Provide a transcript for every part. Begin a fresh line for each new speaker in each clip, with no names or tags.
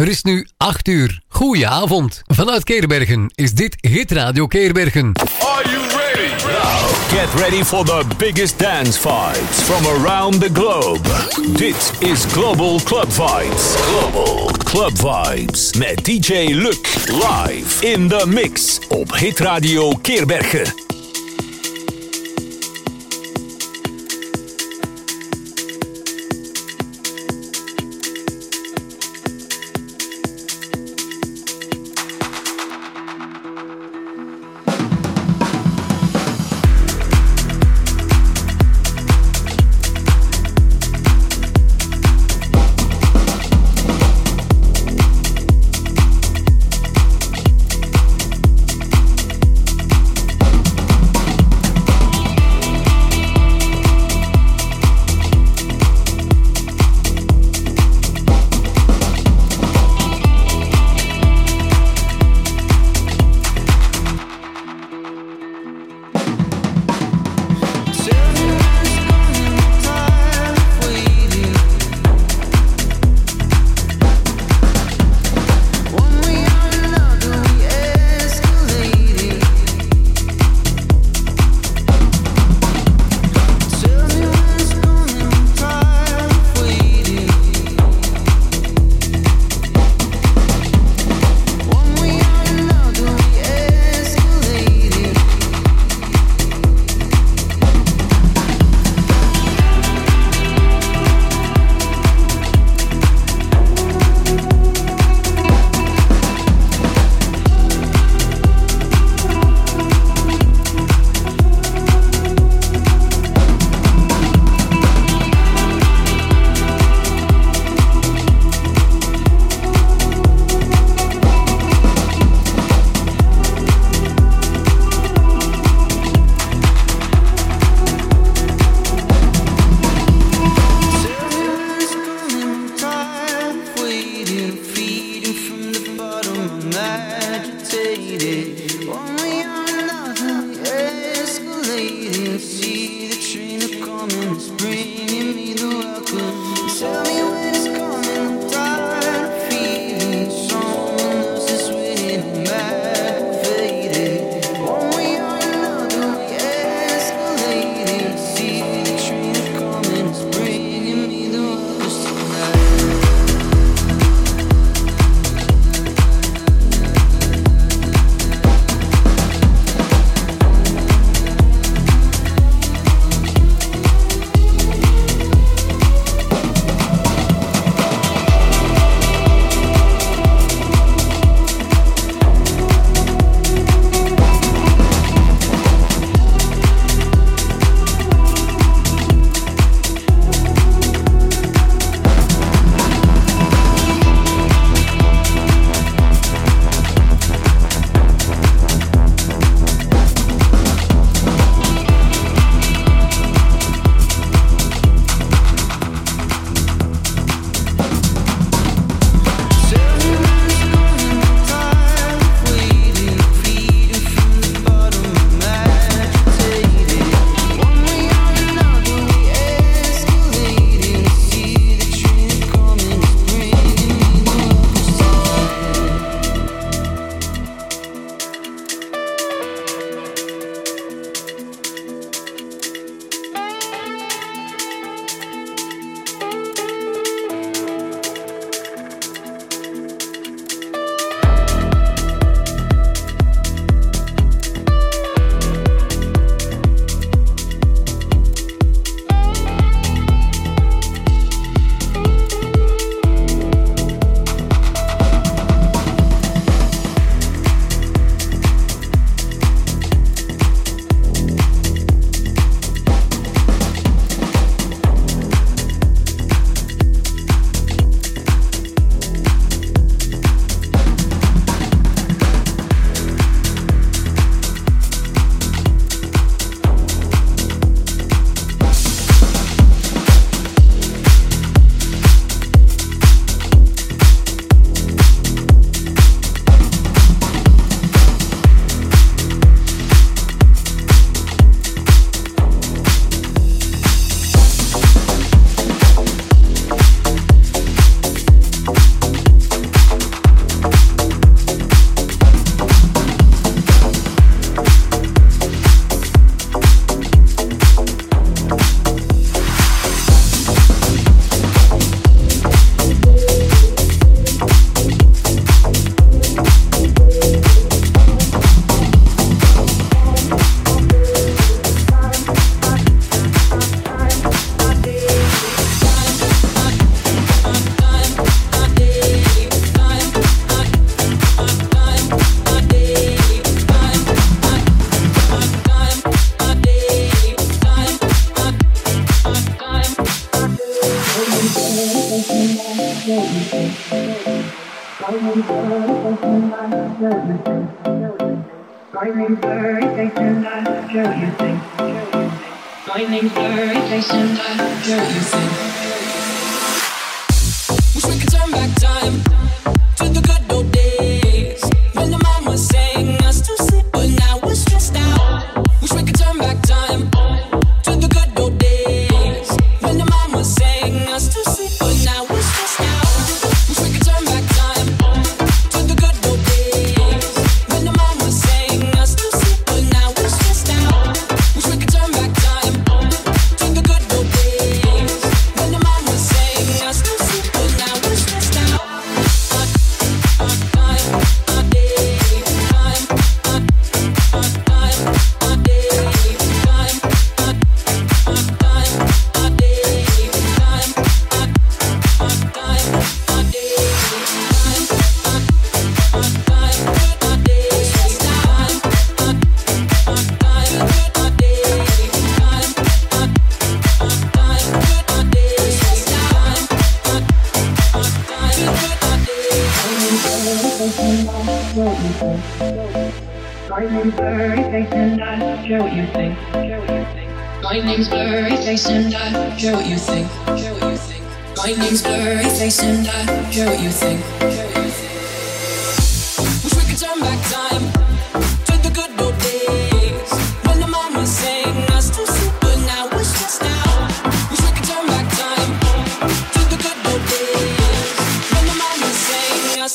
Er is nu 8 uur. Goedenavond. Vanuit Keerbergen is dit Hit Radio Keerbergen.
Are you ready?
Now, get ready for the biggest dance vibes from around the globe. Dit is Global Club Vibes. Global Club Vibes met DJ Luc live in the mix op Hit Radio Keerbergen.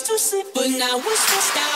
Woke up, but it's how I look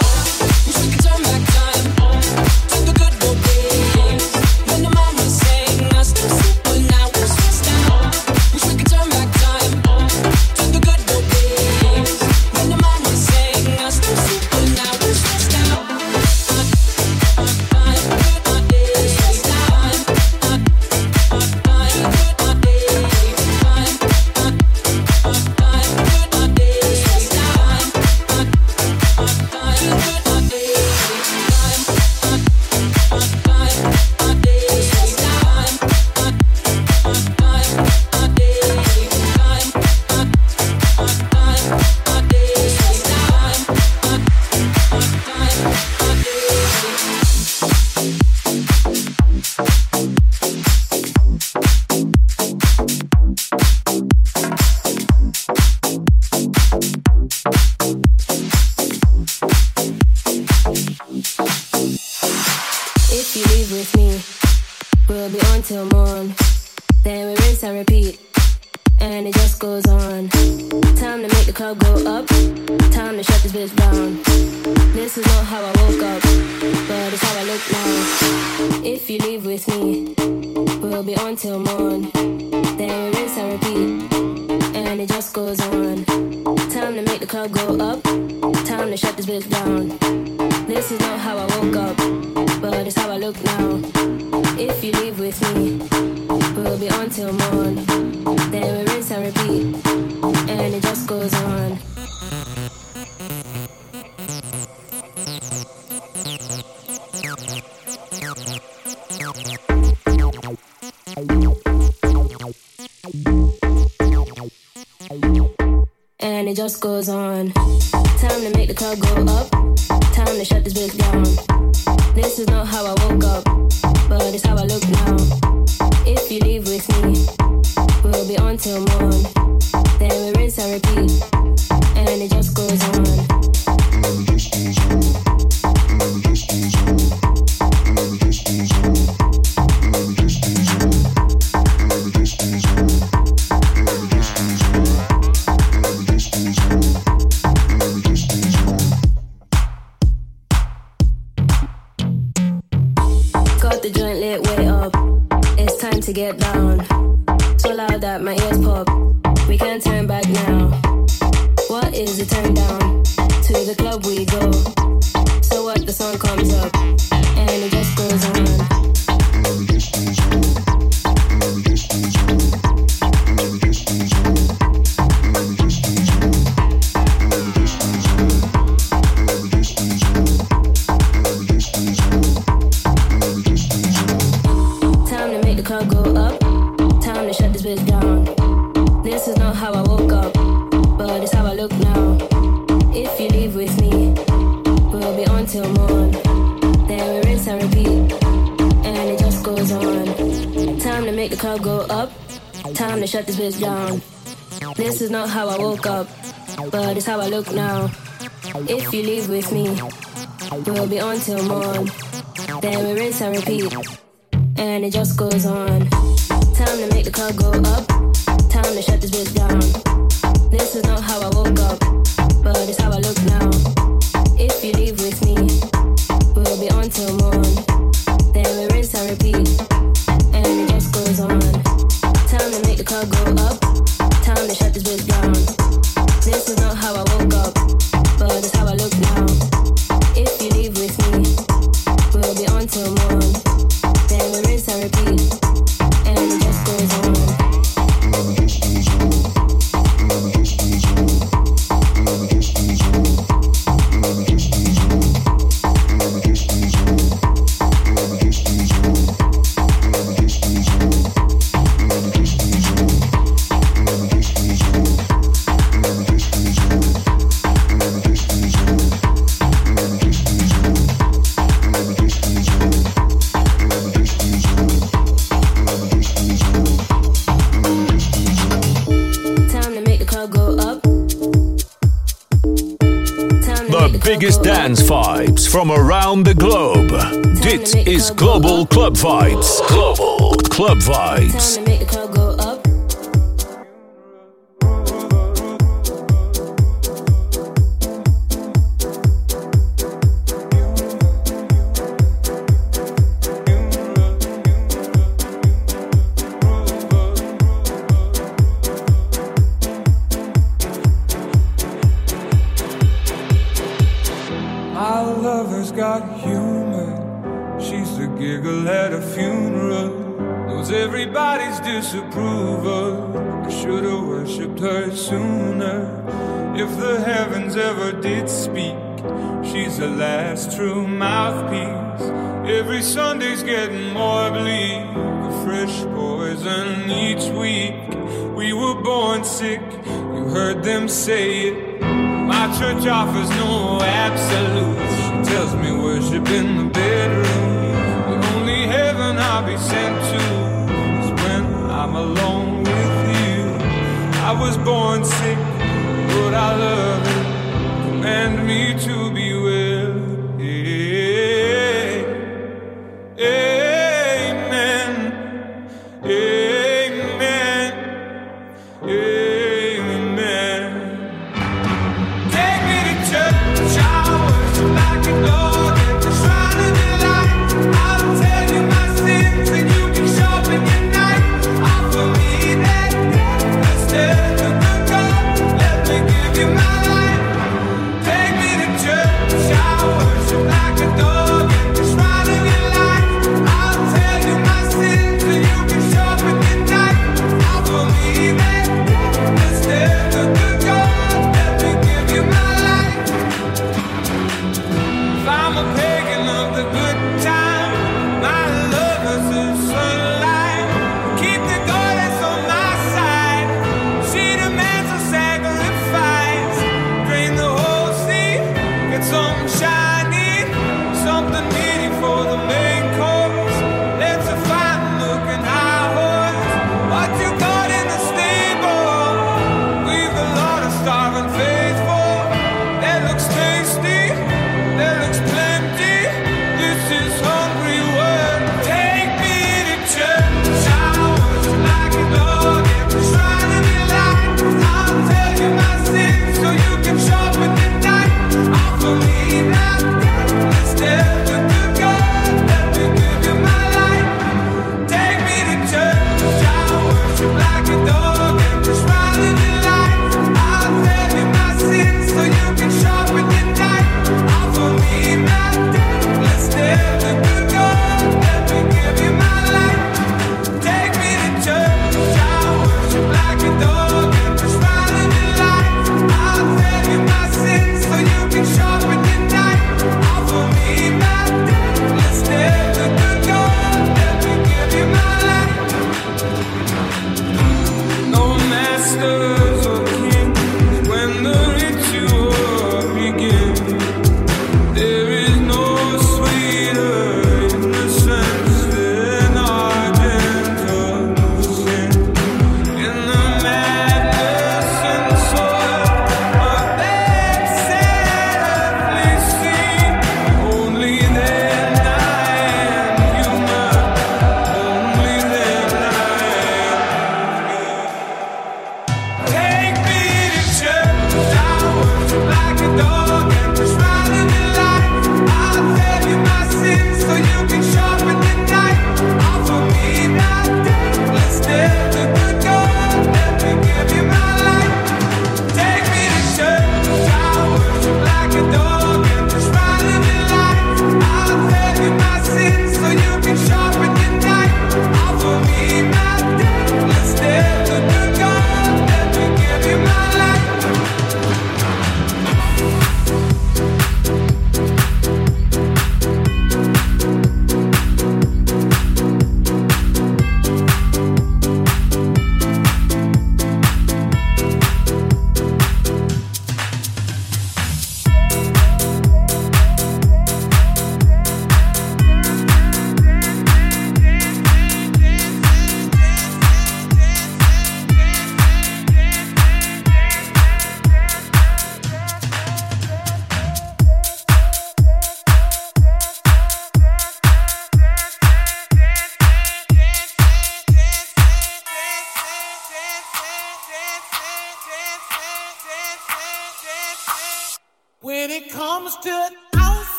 Club Vibes.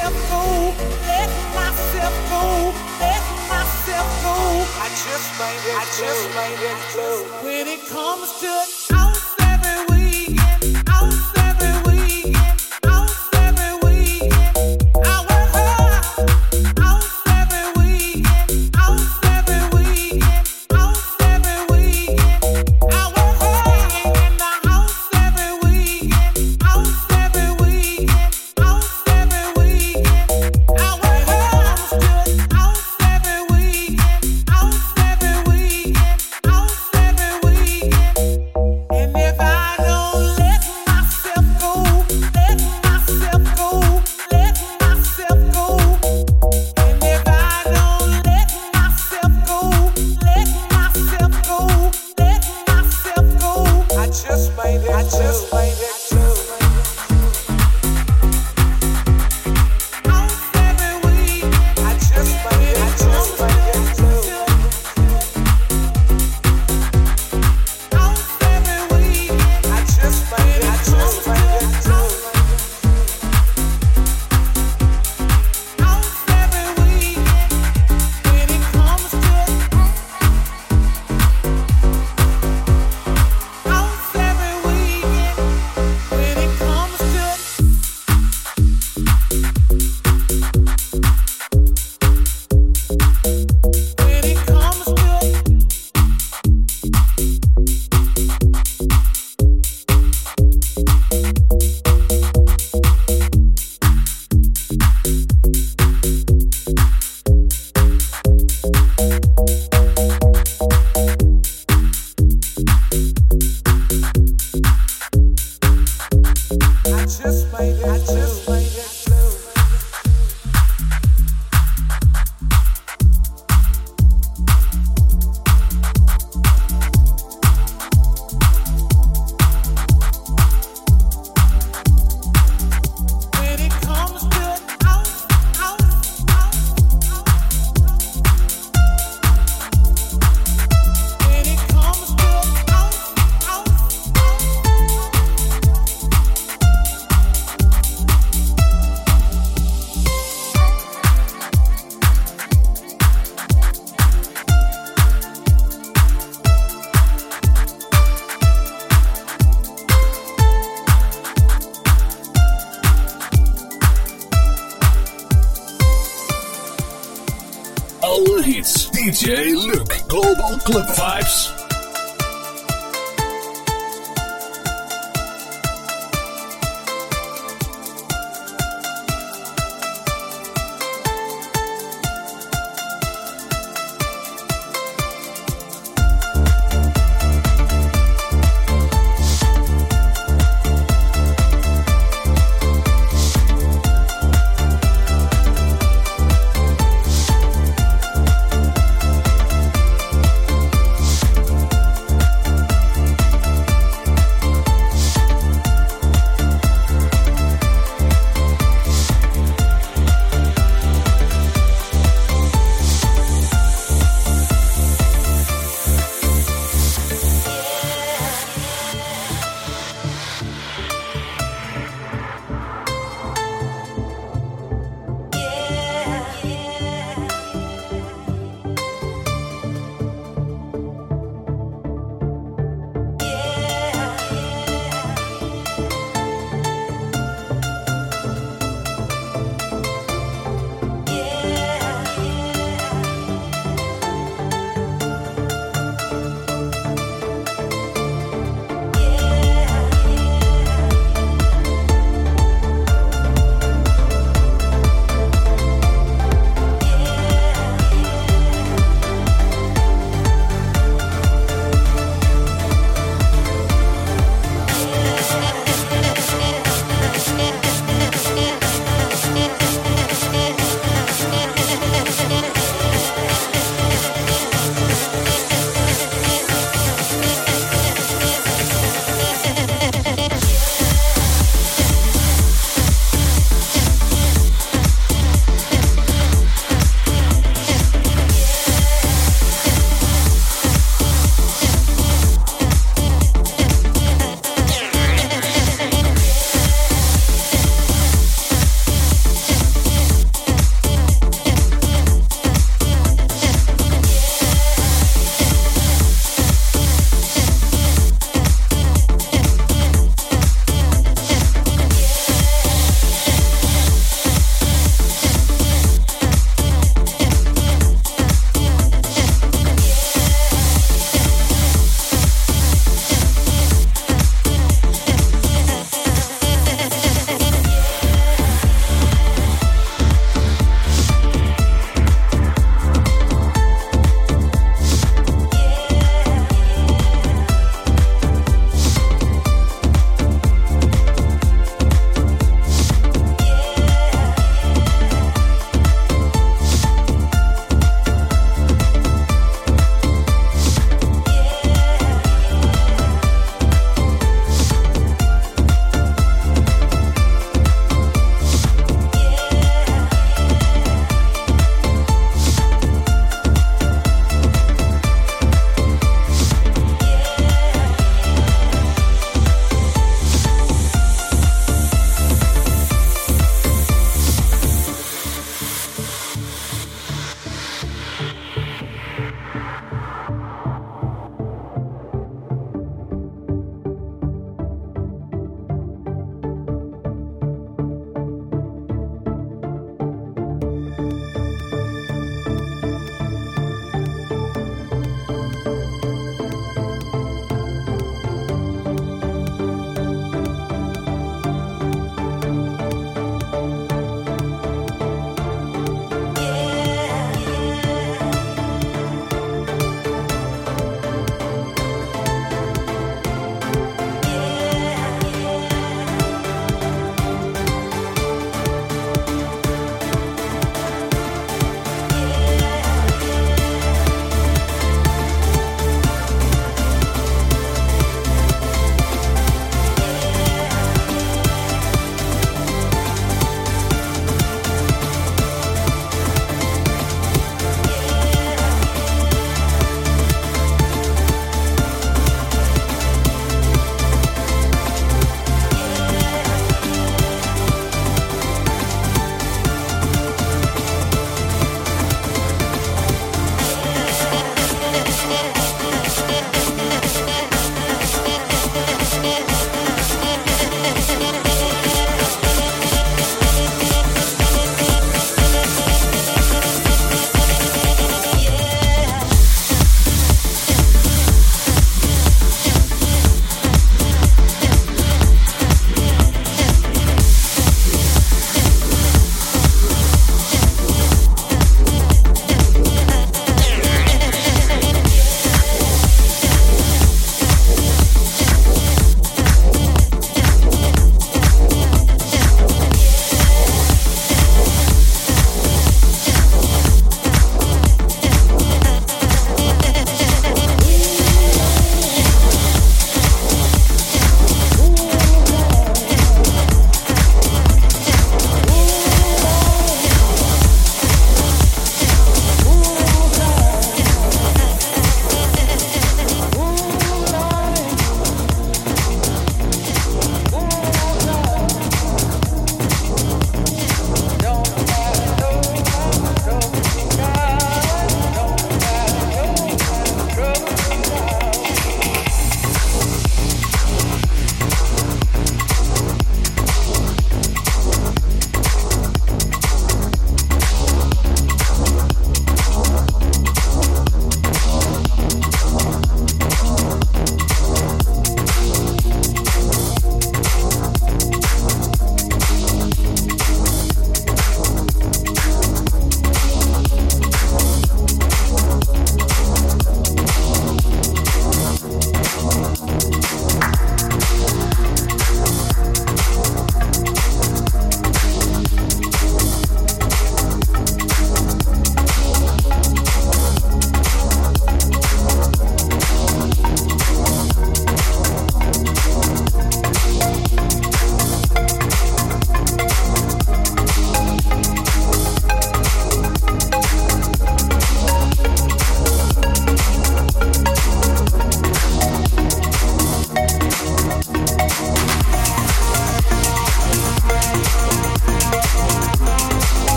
myself go, let myself go, let myself go. I just made it I just made it through. When it comes to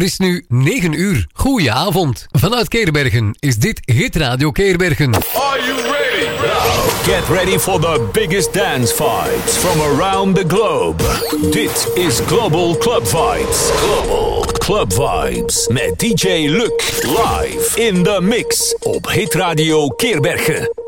Er is nu 9 uur. Goedenavond. Vanuit Keerbergen is dit Hit Radio Keerbergen. Are
you ready?
Get ready for the biggest dance fights from around the globe. Dit is Global Club Vibes. Global Club Vibes met DJ Luc live in the mix op Hit Radio Keerbergen.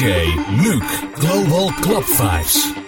DJ Luc Global Club Vibes.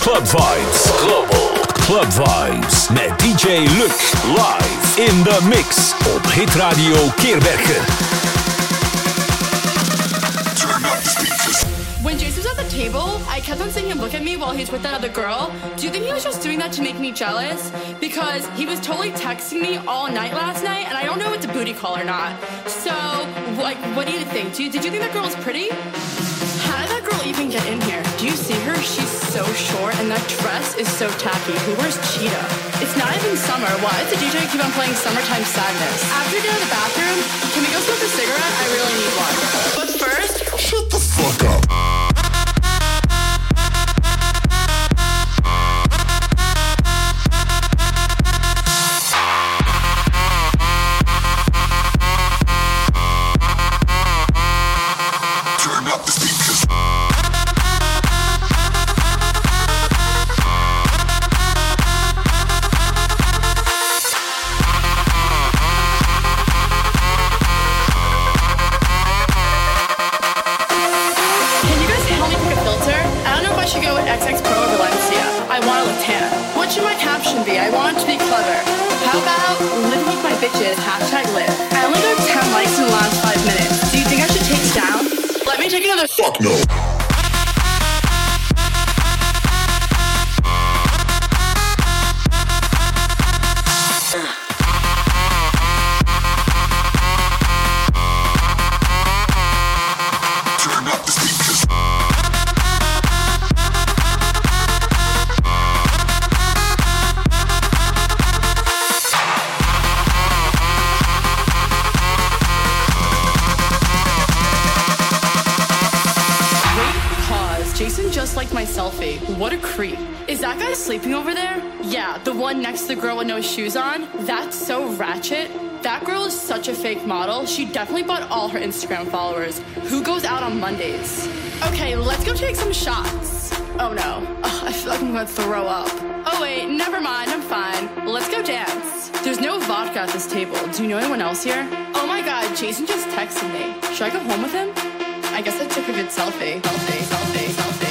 Club Vibes. Global Club Vibes met DJ Luc live in the mix op Hit Radio Keerbergen.
When Jason was at the table, I kept on seeing him look at me while he's with that other girl. Do you think he was just doing that to make me jealous? Because he was totally texting me all night last night, and I don't know if it's a booty call or not. So, like, what do you think? Do you, did you think that girl was pretty? She's so short, and that dress is so tacky. Who wears cheetah? It's not even summer. Why does the DJ keep on playing Summertime Sadness? After we get out the bathroom, can we go smoke a cigarette? I really need one. But What a creep. Is that guy sleeping over there? Yeah, the one next to the girl with no shoes on. That's so ratchet. That girl is such a fake model. She definitely bought all her Instagram followers. Who goes out on Mondays? Okay, let's go take some shots. Oh no. Ugh, I feel like I'm gonna throw up. Oh wait, never mind, I'm fine. Let's go dance. There's no vodka at this table. Do you know anyone else here? Oh my god, Jason just texted me. Should I go home with him? I guess I took a good selfie. Selfie, selfie, selfie, selfie,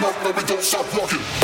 stop, no, we don't stop walking.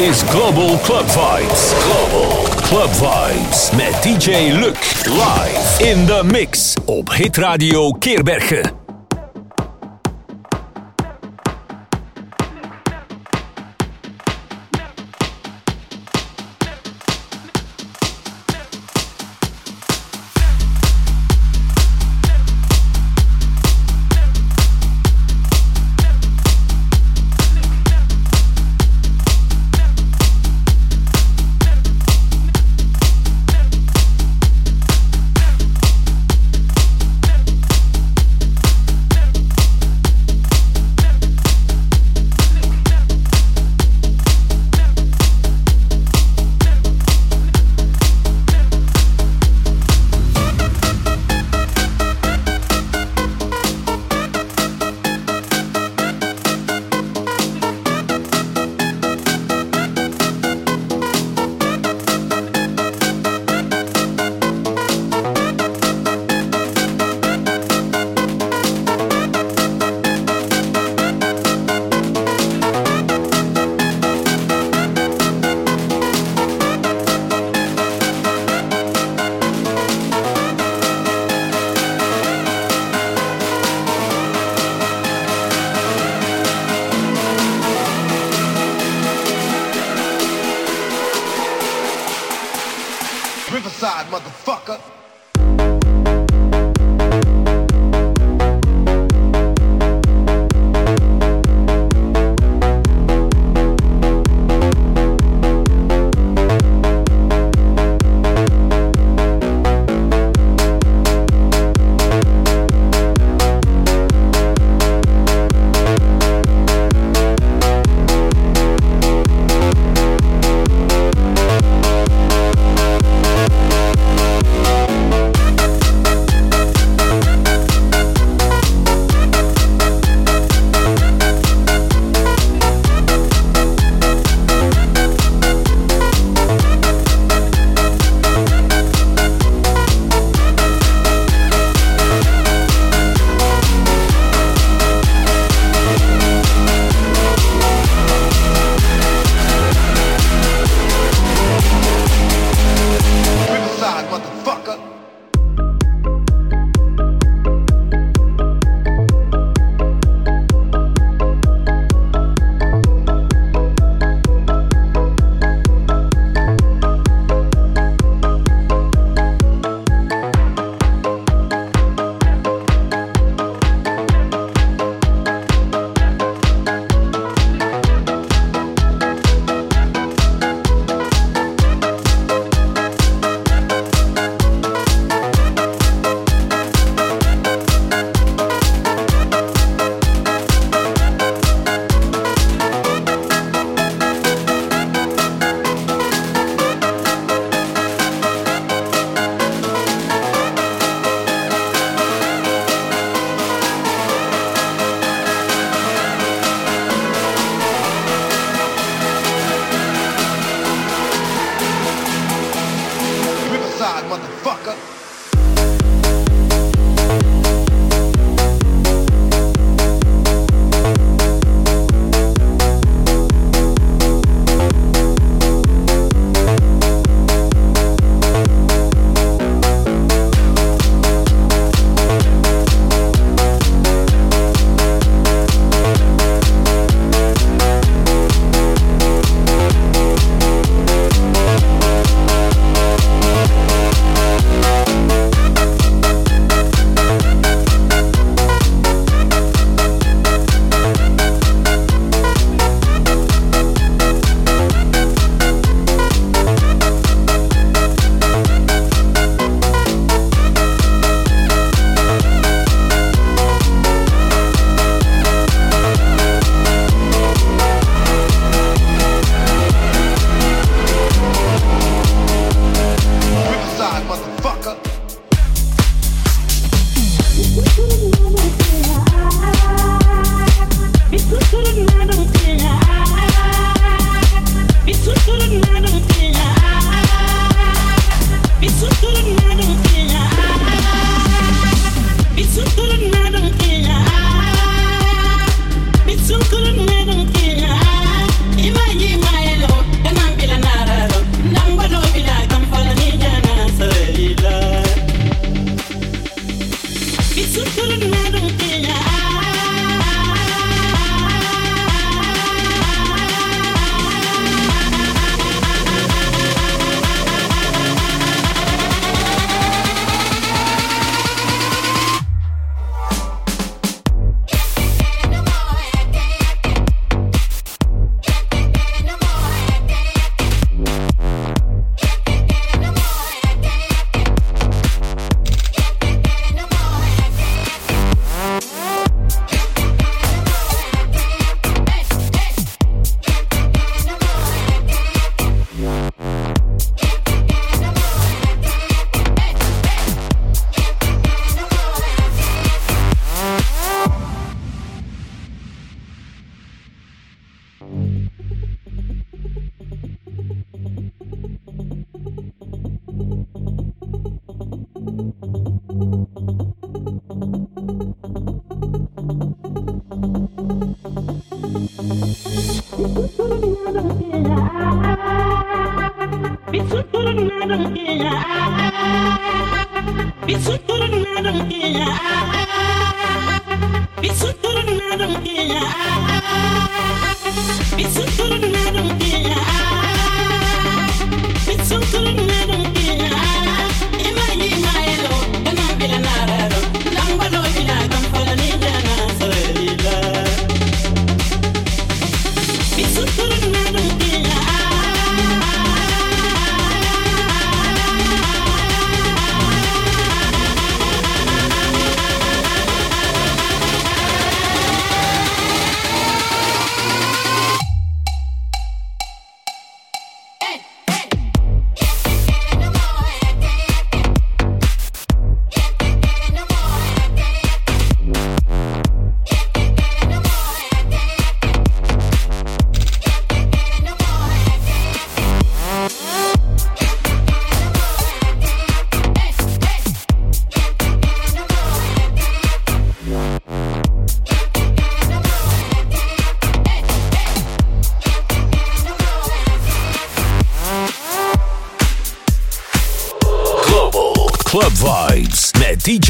Is Global Club Vibes. Global Club Vibes met DJ Luc live in the mix op Hit Radio Keerbergen.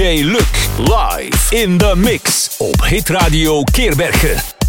DJ Luc live in the mix op Hit Radio Keerbergen.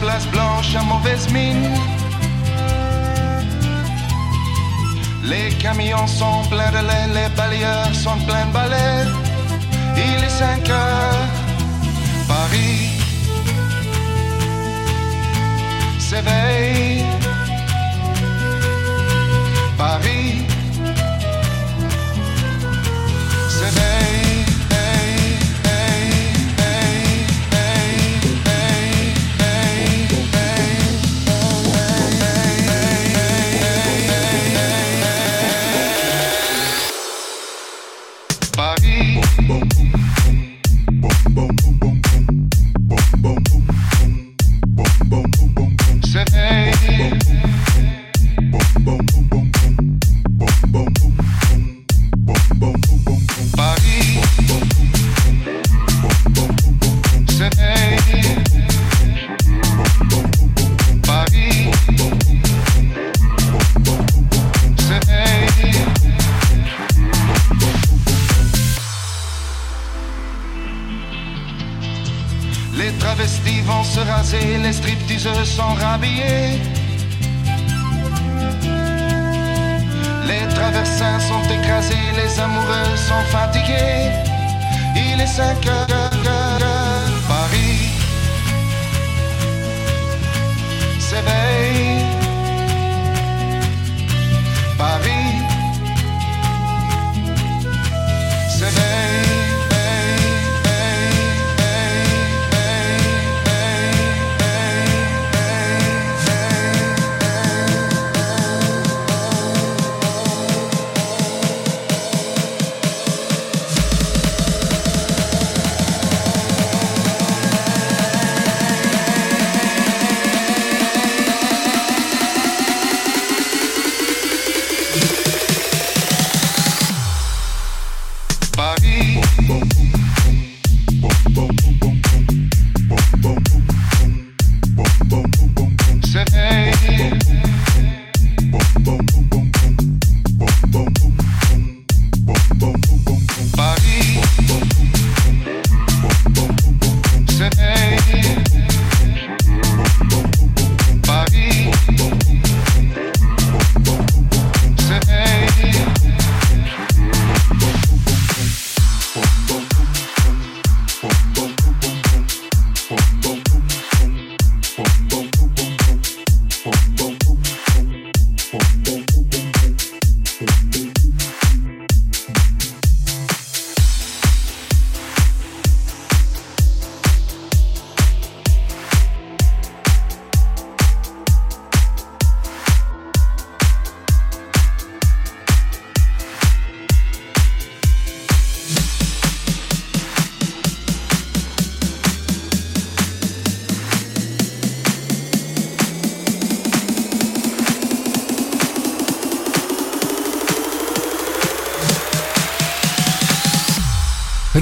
place blanche à mauvaise mine. Les camions sont pleins de lait, les balayeurs sont pleins de balais. Il est 5 heures, Paris s'éveille.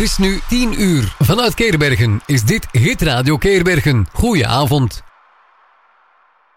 Is nu 10 uur. Vanuit Keerbergen is dit Hit Radio Keerbergen. Goeie avond.